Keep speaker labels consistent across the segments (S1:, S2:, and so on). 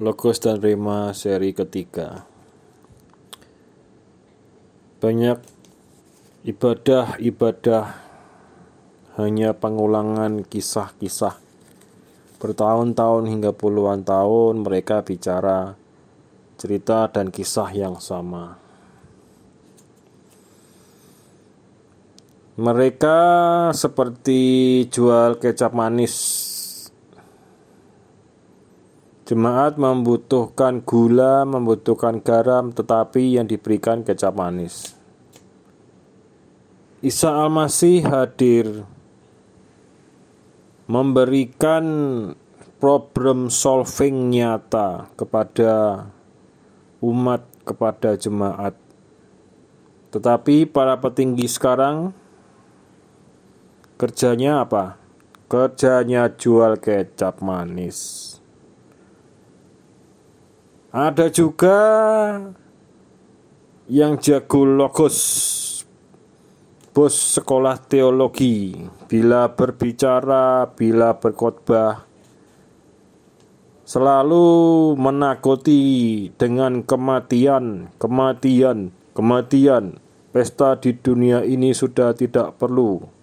S1: Logos dan Rema seri ketiga. Banyak ibadah-ibadah hanya pengulangan kisah-kisah. Bertahun-tahun hingga puluhan tahun mereka bicara cerita dan kisah yang sama. Mereka seperti jual kecap manis Jemaat membutuhkan gula, membutuhkan garam, tetapi yang diberikan kecap manis. Isa Al-Masih hadir memberikan problem solving nyata kepada umat, kepada jemaat. Tetapi para petinggi sekarang kerjanya apa? Kerjanya jual kecap manis. Ada juga yang jago logos bos sekolah teologi bila berbicara, bila berkhotbah selalu menakuti dengan kematian, kematian, kematian. Pesta di dunia ini sudah tidak perlu.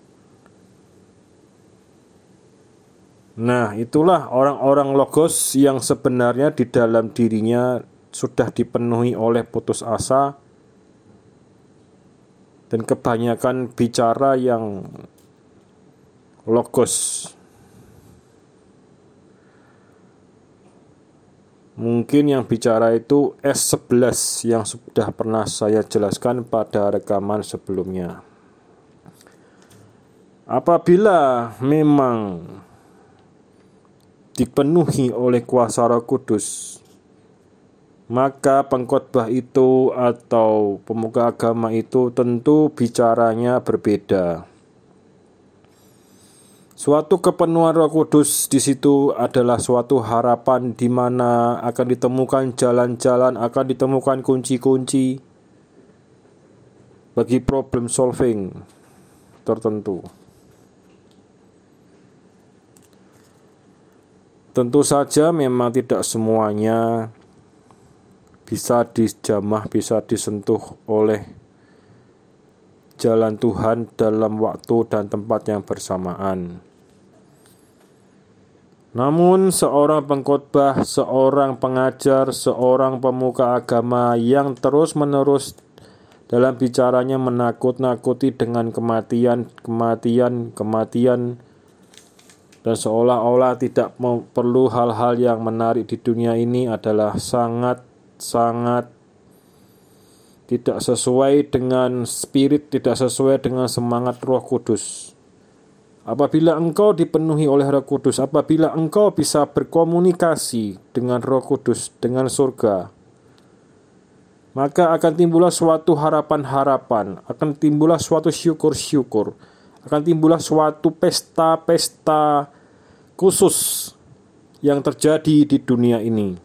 S1: Nah, itulah orang-orang logos yang sebenarnya di dalam dirinya sudah dipenuhi oleh putus asa dan kebanyakan bicara yang logos. Mungkin yang bicara itu S11 yang sudah pernah saya jelaskan pada rekaman sebelumnya. Apabila memang dipenuhi oleh kuasa Roh Kudus, maka pengkhotbah itu atau pemuka agama itu tentu bicaranya berbeda. Suatu kepenuhan Roh Kudus di situ adalah suatu harapan di mana akan ditemukan jalan-jalan, akan ditemukan kunci-kunci bagi problem solving tertentu. Tentu saja memang tidak semuanya bisa dijamah, bisa disentuh oleh jalan Tuhan dalam waktu dan tempat yang bersamaan. Namun seorang pengkhotbah, seorang pengajar, seorang pemuka agama yang terus-menerus dalam bicaranya menakut-nakuti dengan kematian, kematian, kematian, dan seolah-olah tidak perlu hal-hal yang menarik di dunia ini adalah sangat-sangat tidak sesuai dengan spirit, tidak sesuai dengan semangat Roh Kudus. Apabila engkau dipenuhi oleh Roh Kudus, apabila engkau bisa berkomunikasi dengan Roh Kudus, dengan surga, maka akan timbullah suatu harapan-harapan, akan timbullah suatu syukur-syukur, akan timbullah suatu pesta-pesta khusus yang terjadi di dunia ini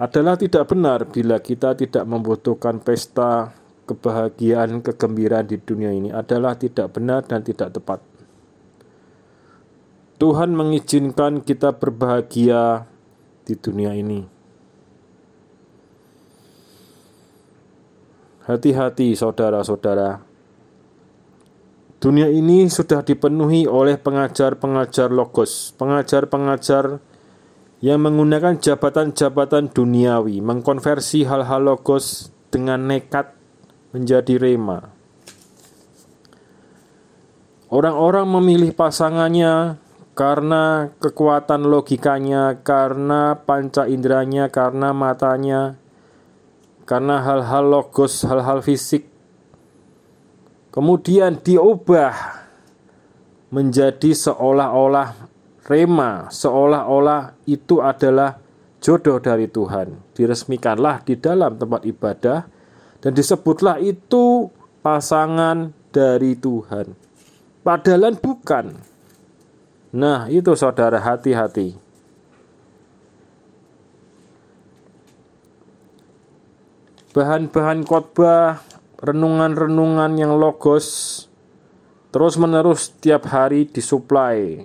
S1: adalah tidak benar bila kita tidak membutuhkan pesta kebahagiaan, kegembiraan di dunia ini adalah tidak benar dan tidak tepat. Tuhan mengizinkan kita berbahagia di dunia ini. Hati-hati, saudara-saudara Dunia ini sudah dipenuhi oleh pengajar-pengajar logos, pengajar-pengajar yang menggunakan jabatan-jabatan duniawi, mengkonversi hal-hal logos dengan nekat menjadi rema. Orang-orang memilih pasangannya karena kekuatan logikanya, karena panca inderanya, karena matanya, karena hal-hal logos, hal-hal fisik kemudian diubah menjadi seolah-olah rema, seolah-olah itu adalah jodoh dari Tuhan. Diresmikanlah di dalam tempat ibadah dan disebutlah itu pasangan dari Tuhan. Padahal bukan. Nah, itu saudara hati-hati. Bahan-bahan khotbah renungan-renungan yang logos terus-menerus setiap hari disuplai.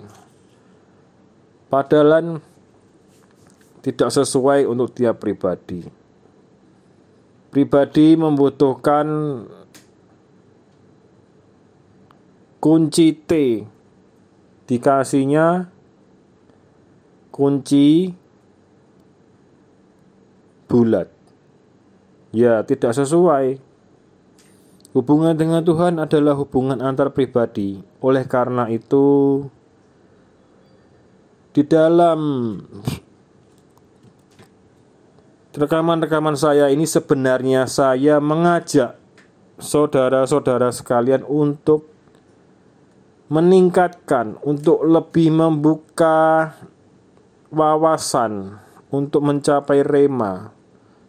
S1: Padahal tidak sesuai untuk dia pribadi. Pribadi membutuhkan kunci T dikasihnya kunci bulat. Ya, tidak sesuai. Hubungan dengan Tuhan adalah hubungan antar pribadi. Oleh karena itu, di dalam rekaman-rekaman saya ini sebenarnya saya mengajak saudara-saudara sekalian untuk meningkatkan, untuk lebih membuka wawasan untuk mencapai rema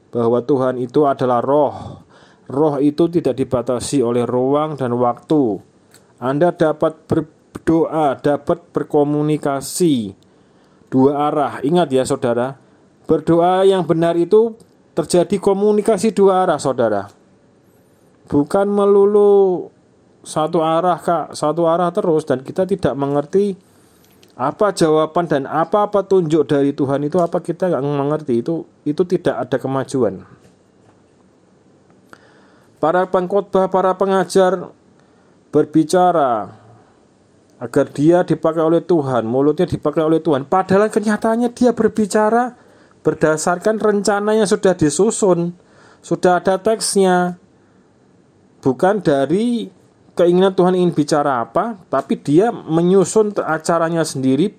S1: bahwa Tuhan itu adalah roh. Roh itu tidak dibatasi oleh ruang dan waktu. Anda dapat berdoa, dapat berkomunikasi dua arah. Ingat ya saudara, berdoa yang benar itu terjadi komunikasi dua arah saudara. Bukan melulu satu arah kak, satu arah terus dan kita tidak mengerti apa jawaban dan apa petunjuk dari Tuhan itu apa kita nggak mengerti itu itu tidak ada kemajuan. Para pengkhotbah, para pengajar berbicara agar dia dipakai oleh Tuhan, mulutnya dipakai oleh Tuhan. Padahal kenyataannya dia berbicara berdasarkan rencana yang sudah disusun, sudah ada teksnya, bukan dari keinginan Tuhan ingin bicara apa, tapi dia menyusun acaranya sendiri,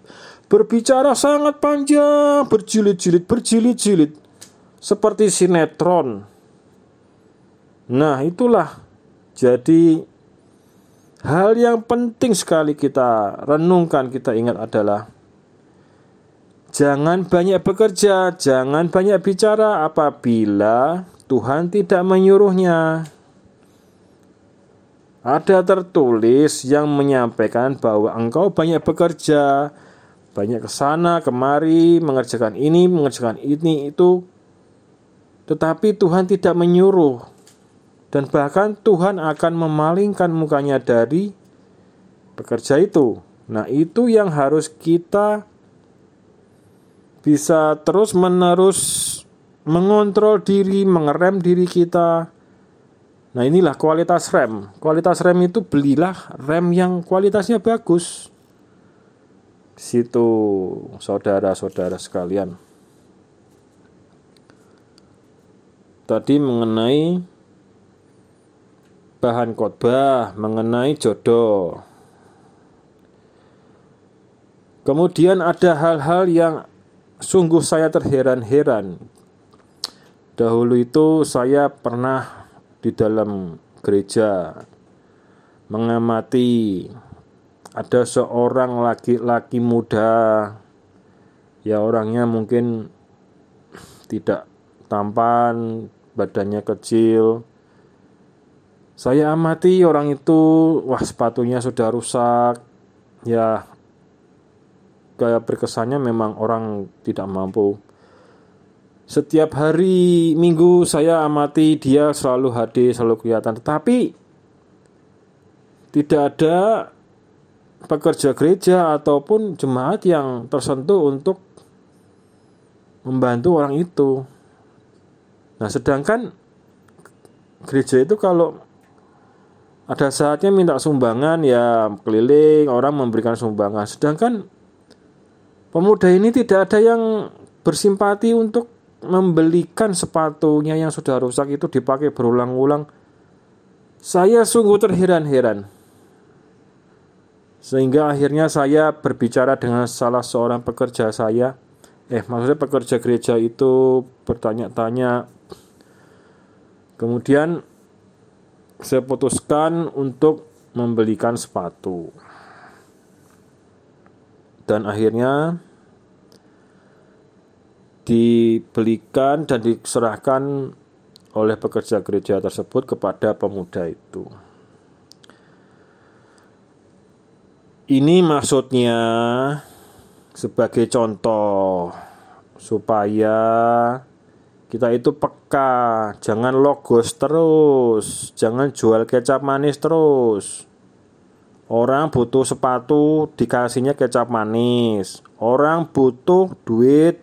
S1: berbicara sangat panjang, berjilid-jilid, berjilid-jilid, seperti sinetron. Nah, itulah jadi Hal yang penting sekali kita renungkan, kita ingat adalah jangan banyak bekerja, jangan banyak bicara apabila Tuhan tidak menyuruhnya. Ada tertulis yang menyampaikan bahwa engkau banyak bekerja, banyak ke sana kemari, mengerjakan ini, mengerjakan ini, itu. Tetapi Tuhan tidak menyuruh dan bahkan Tuhan akan memalingkan mukanya dari pekerja itu. Nah, itu yang harus kita bisa terus-menerus mengontrol diri, mengerem diri kita. Nah, inilah kualitas rem. Kualitas rem itu belilah rem yang kualitasnya bagus. Situ saudara-saudara sekalian. Tadi mengenai bahan khotbah mengenai jodoh. Kemudian ada hal-hal yang sungguh saya terheran-heran. Dahulu itu saya pernah di dalam gereja mengamati ada seorang laki-laki muda ya orangnya mungkin tidak tampan, badannya kecil, saya amati orang itu, wah sepatunya sudah rusak. Ya, kayak berkesannya memang orang tidak mampu. Setiap hari minggu saya amati dia selalu hadir, selalu kelihatan. Tetapi tidak ada pekerja gereja ataupun jemaat yang tersentuh untuk membantu orang itu. Nah, sedangkan gereja itu kalau ada saatnya minta sumbangan ya keliling orang memberikan sumbangan sedangkan pemuda ini tidak ada yang bersimpati untuk membelikan sepatunya yang sudah rusak itu dipakai berulang-ulang. Saya sungguh terheran-heran. Sehingga akhirnya saya berbicara dengan salah seorang pekerja saya. Eh maksudnya pekerja gereja itu bertanya-tanya. Kemudian saya putuskan untuk membelikan sepatu. Dan akhirnya dibelikan dan diserahkan oleh pekerja gereja tersebut kepada pemuda itu. Ini maksudnya sebagai contoh supaya kita itu peka, jangan logos terus, jangan jual kecap manis terus. Orang butuh sepatu, dikasihnya kecap manis. Orang butuh duit,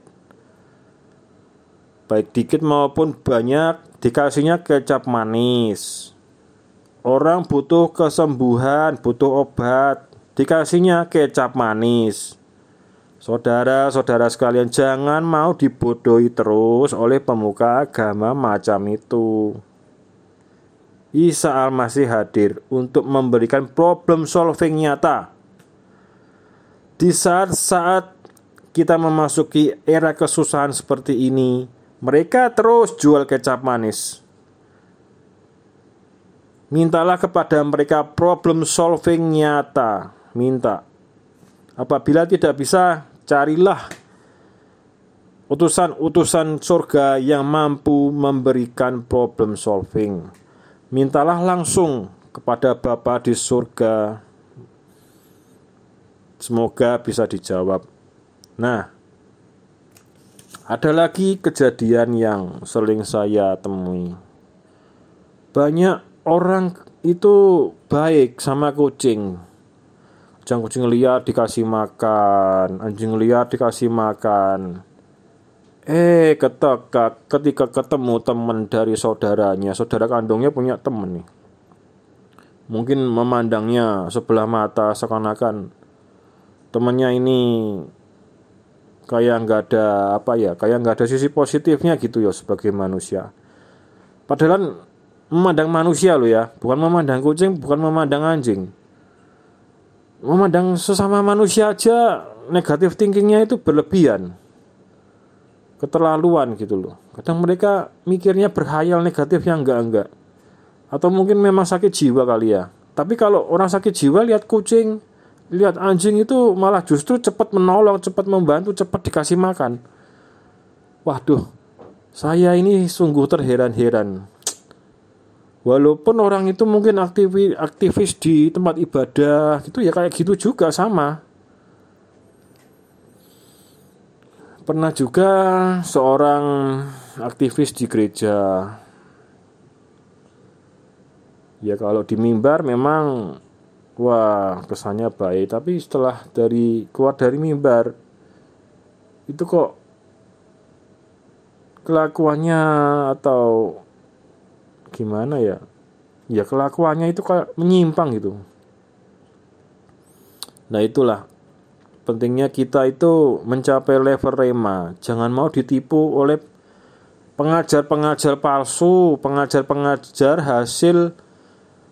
S1: baik dikit maupun banyak dikasihnya kecap manis. Orang butuh kesembuhan, butuh obat, dikasihnya kecap manis. Saudara-saudara sekalian, jangan mau dibodohi terus oleh pemuka agama macam itu. Isa Al-Masih hadir untuk memberikan problem solving nyata. Di saat-saat kita memasuki era kesusahan seperti ini, mereka terus jual kecap manis. Mintalah kepada mereka problem solving nyata. Minta. Apabila tidak bisa, carilah utusan-utusan surga yang mampu memberikan problem solving. Mintalah langsung kepada Bapa di surga. Semoga bisa dijawab. Nah, ada lagi kejadian yang sering saya temui. Banyak orang itu baik sama kucing, Anjing kucing liar dikasih makan, anjing liar dikasih makan. Eh, ketika, ketika ketemu teman dari saudaranya, saudara kandungnya punya teman nih. Mungkin memandangnya sebelah mata seakan-akan temannya ini kayak nggak ada apa ya, kayak nggak ada sisi positifnya gitu ya sebagai manusia. Padahal memandang manusia lo ya, bukan memandang kucing, bukan memandang anjing. Memandang sesama manusia aja negatif thinkingnya itu berlebihan. Keterlaluan gitu loh. Kadang mereka mikirnya berhayal negatif yang enggak-enggak atau mungkin memang sakit jiwa kali ya. Tapi kalau orang sakit jiwa lihat kucing lihat anjing itu malah justru cepat menolong cepat membantu cepat dikasih makan. Waduh saya ini sungguh terheran-heran. Walaupun orang itu mungkin aktivis aktivis di tempat ibadah gitu ya kayak gitu juga sama. Pernah juga seorang aktivis di gereja. Ya kalau di mimbar memang wah kesannya baik. Tapi setelah dari keluar dari mimbar itu kok kelakuannya atau gimana ya? Ya kelakuannya itu kayak menyimpang gitu. Nah itulah pentingnya kita itu mencapai level rema. Jangan mau ditipu oleh pengajar-pengajar palsu pengajar-pengajar hasil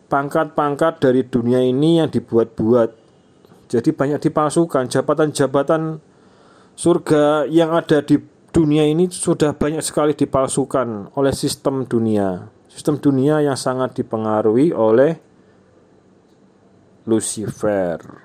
S1: pangkat-pangkat dari dunia ini yang dibuat-buat. Jadi banyak dipalsukan. Jabatan-jabatan surga yang ada di dunia ini sudah banyak sekali dipalsukan oleh sistem dunia. Sistem dunia yang sangat dipengaruhi oleh Lucifer.